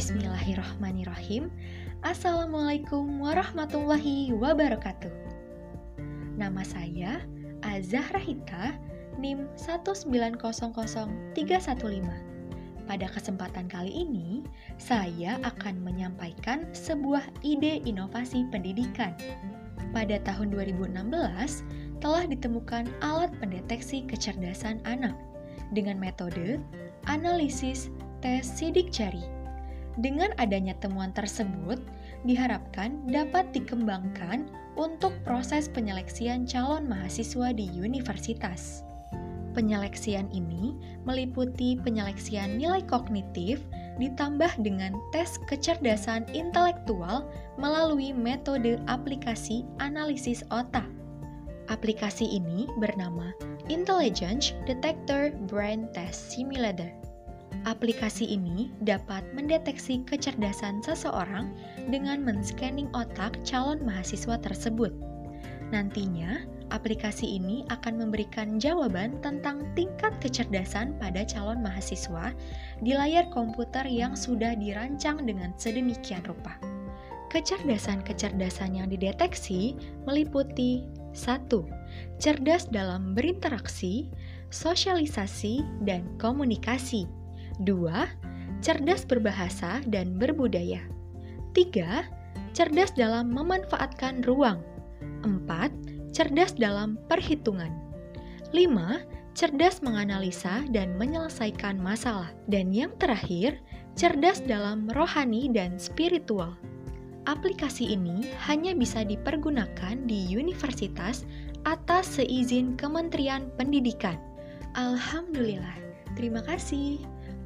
Bismillahirrahmanirrahim. Assalamualaikum warahmatullahi wabarakatuh. Nama saya Azahra Hita, NIM 1900315. Pada kesempatan kali ini, saya akan menyampaikan sebuah ide inovasi pendidikan. Pada tahun 2016, telah ditemukan alat pendeteksi kecerdasan anak dengan metode analisis tes sidik jari dengan adanya temuan tersebut, diharapkan dapat dikembangkan untuk proses penyeleksian calon mahasiswa di universitas. Penyeleksian ini meliputi penyeleksian nilai kognitif ditambah dengan tes kecerdasan intelektual melalui metode aplikasi analisis otak. Aplikasi ini bernama Intelligence Detector Brain Test Simulator. Aplikasi ini dapat mendeteksi kecerdasan seseorang dengan men-scanning otak calon mahasiswa tersebut. Nantinya, aplikasi ini akan memberikan jawaban tentang tingkat kecerdasan pada calon mahasiswa di layar komputer yang sudah dirancang dengan sedemikian rupa. Kecerdasan-kecerdasan yang dideteksi meliputi 1. Cerdas dalam berinteraksi, sosialisasi, dan komunikasi. 2. Cerdas berbahasa dan berbudaya. 3. Cerdas dalam memanfaatkan ruang. 4. Cerdas dalam perhitungan. 5. Cerdas menganalisa dan menyelesaikan masalah. Dan yang terakhir, cerdas dalam rohani dan spiritual. Aplikasi ini hanya bisa dipergunakan di universitas atas seizin Kementerian Pendidikan. Alhamdulillah. Terima kasih.